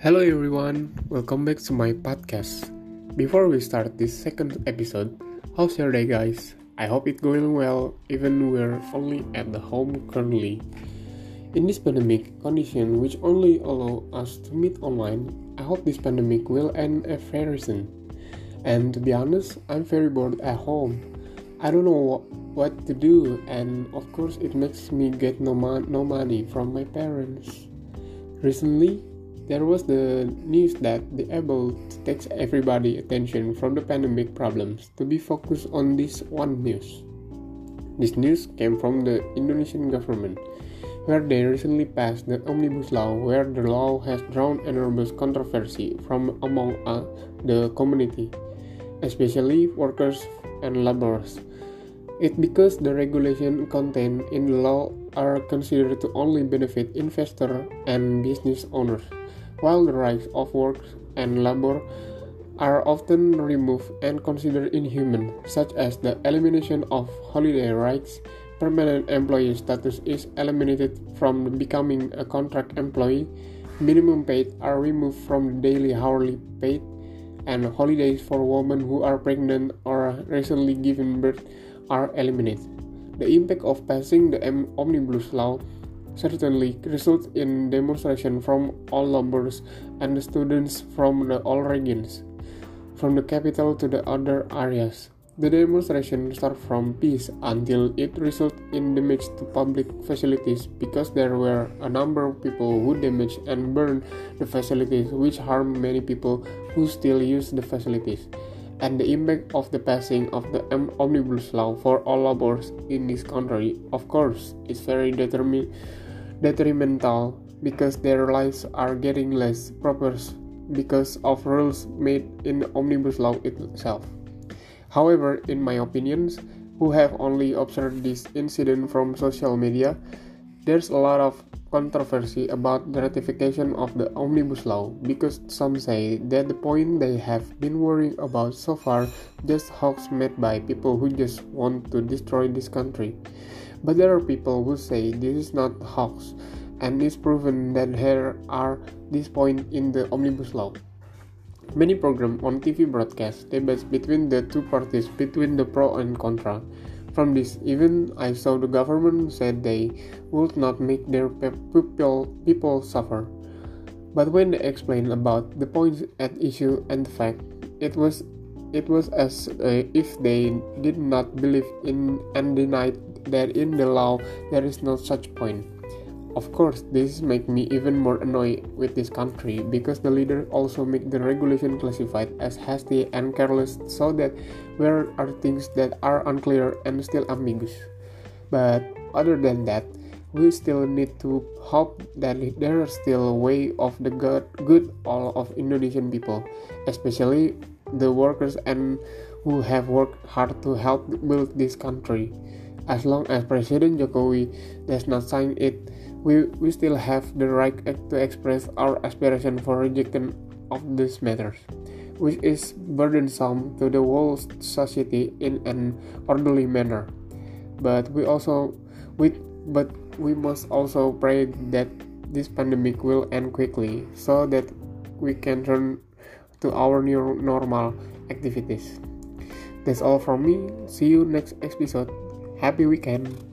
Hello everyone, welcome back to my podcast. Before we start this second episode, how's your day guys? I hope it's going well even we're only at the home currently. In this pandemic condition which only allow us to meet online, I hope this pandemic will end a very soon. And to be honest, I'm very bored at home. I don't know what to do and of course it makes me get no, mo- no money from my parents. Recently, there was the news that the able to take everybody attention from the pandemic problems to be focused on this one news. This news came from the Indonesian government, where they recently passed the omnibus law, where the law has drawn enormous controversy from among uh, the community, especially workers and laborers. It because the regulation contained in the law are considered to only benefit investors and business owners, while the rights of work and labor are often removed and considered inhuman, such as the elimination of holiday rights, permanent employee status is eliminated from becoming a contract employee, minimum paid are removed from daily hourly paid, and holidays for women who are pregnant or recently given birth are eliminated. The impact of passing the omnibus law certainly results in demonstration from all laborers and students from the all regions, from the capital to the other areas. The demonstration starts from peace until it results in damage to public facilities because there were a number of people who damaged and burned the facilities which harm many people who still use the facilities and the impact of the passing of the omnibus law for all laborers in this country, of course, is very detrimental because their lives are getting less proper because of rules made in the omnibus law itself. However, in my opinions, who have only observed this incident from social media, there's a lot of controversy about the ratification of the omnibus law because some say that the point they have been worrying about so far just hoax made by people who just want to destroy this country. But there are people who say this is not hoax and it's proven that there are this point in the omnibus law. Many programs on TV broadcast debates between the two parties between the pro and contra. From this event, I saw the government said they would not make their people, people suffer. But when they explained about the points at issue and the fact, it was it was as uh, if they did not believe in and denied that in the law there is no such point. Of course, this make me even more annoyed with this country because the leader also make the regulation classified as hasty and careless so that there are things that are unclear and still ambiguous. But other than that, we still need to hope that there is still a way of the good, good all of Indonesian people, especially the workers and who have worked hard to help build this country. As long as President Jokowi does not sign it, we, we still have the right to express our aspiration for rejection of these matters, which is burdensome to the whole society in an orderly manner. But we also we but we must also pray that this pandemic will end quickly so that we can turn to our new normal activities. That's all from me. See you next episode. Happy weekend.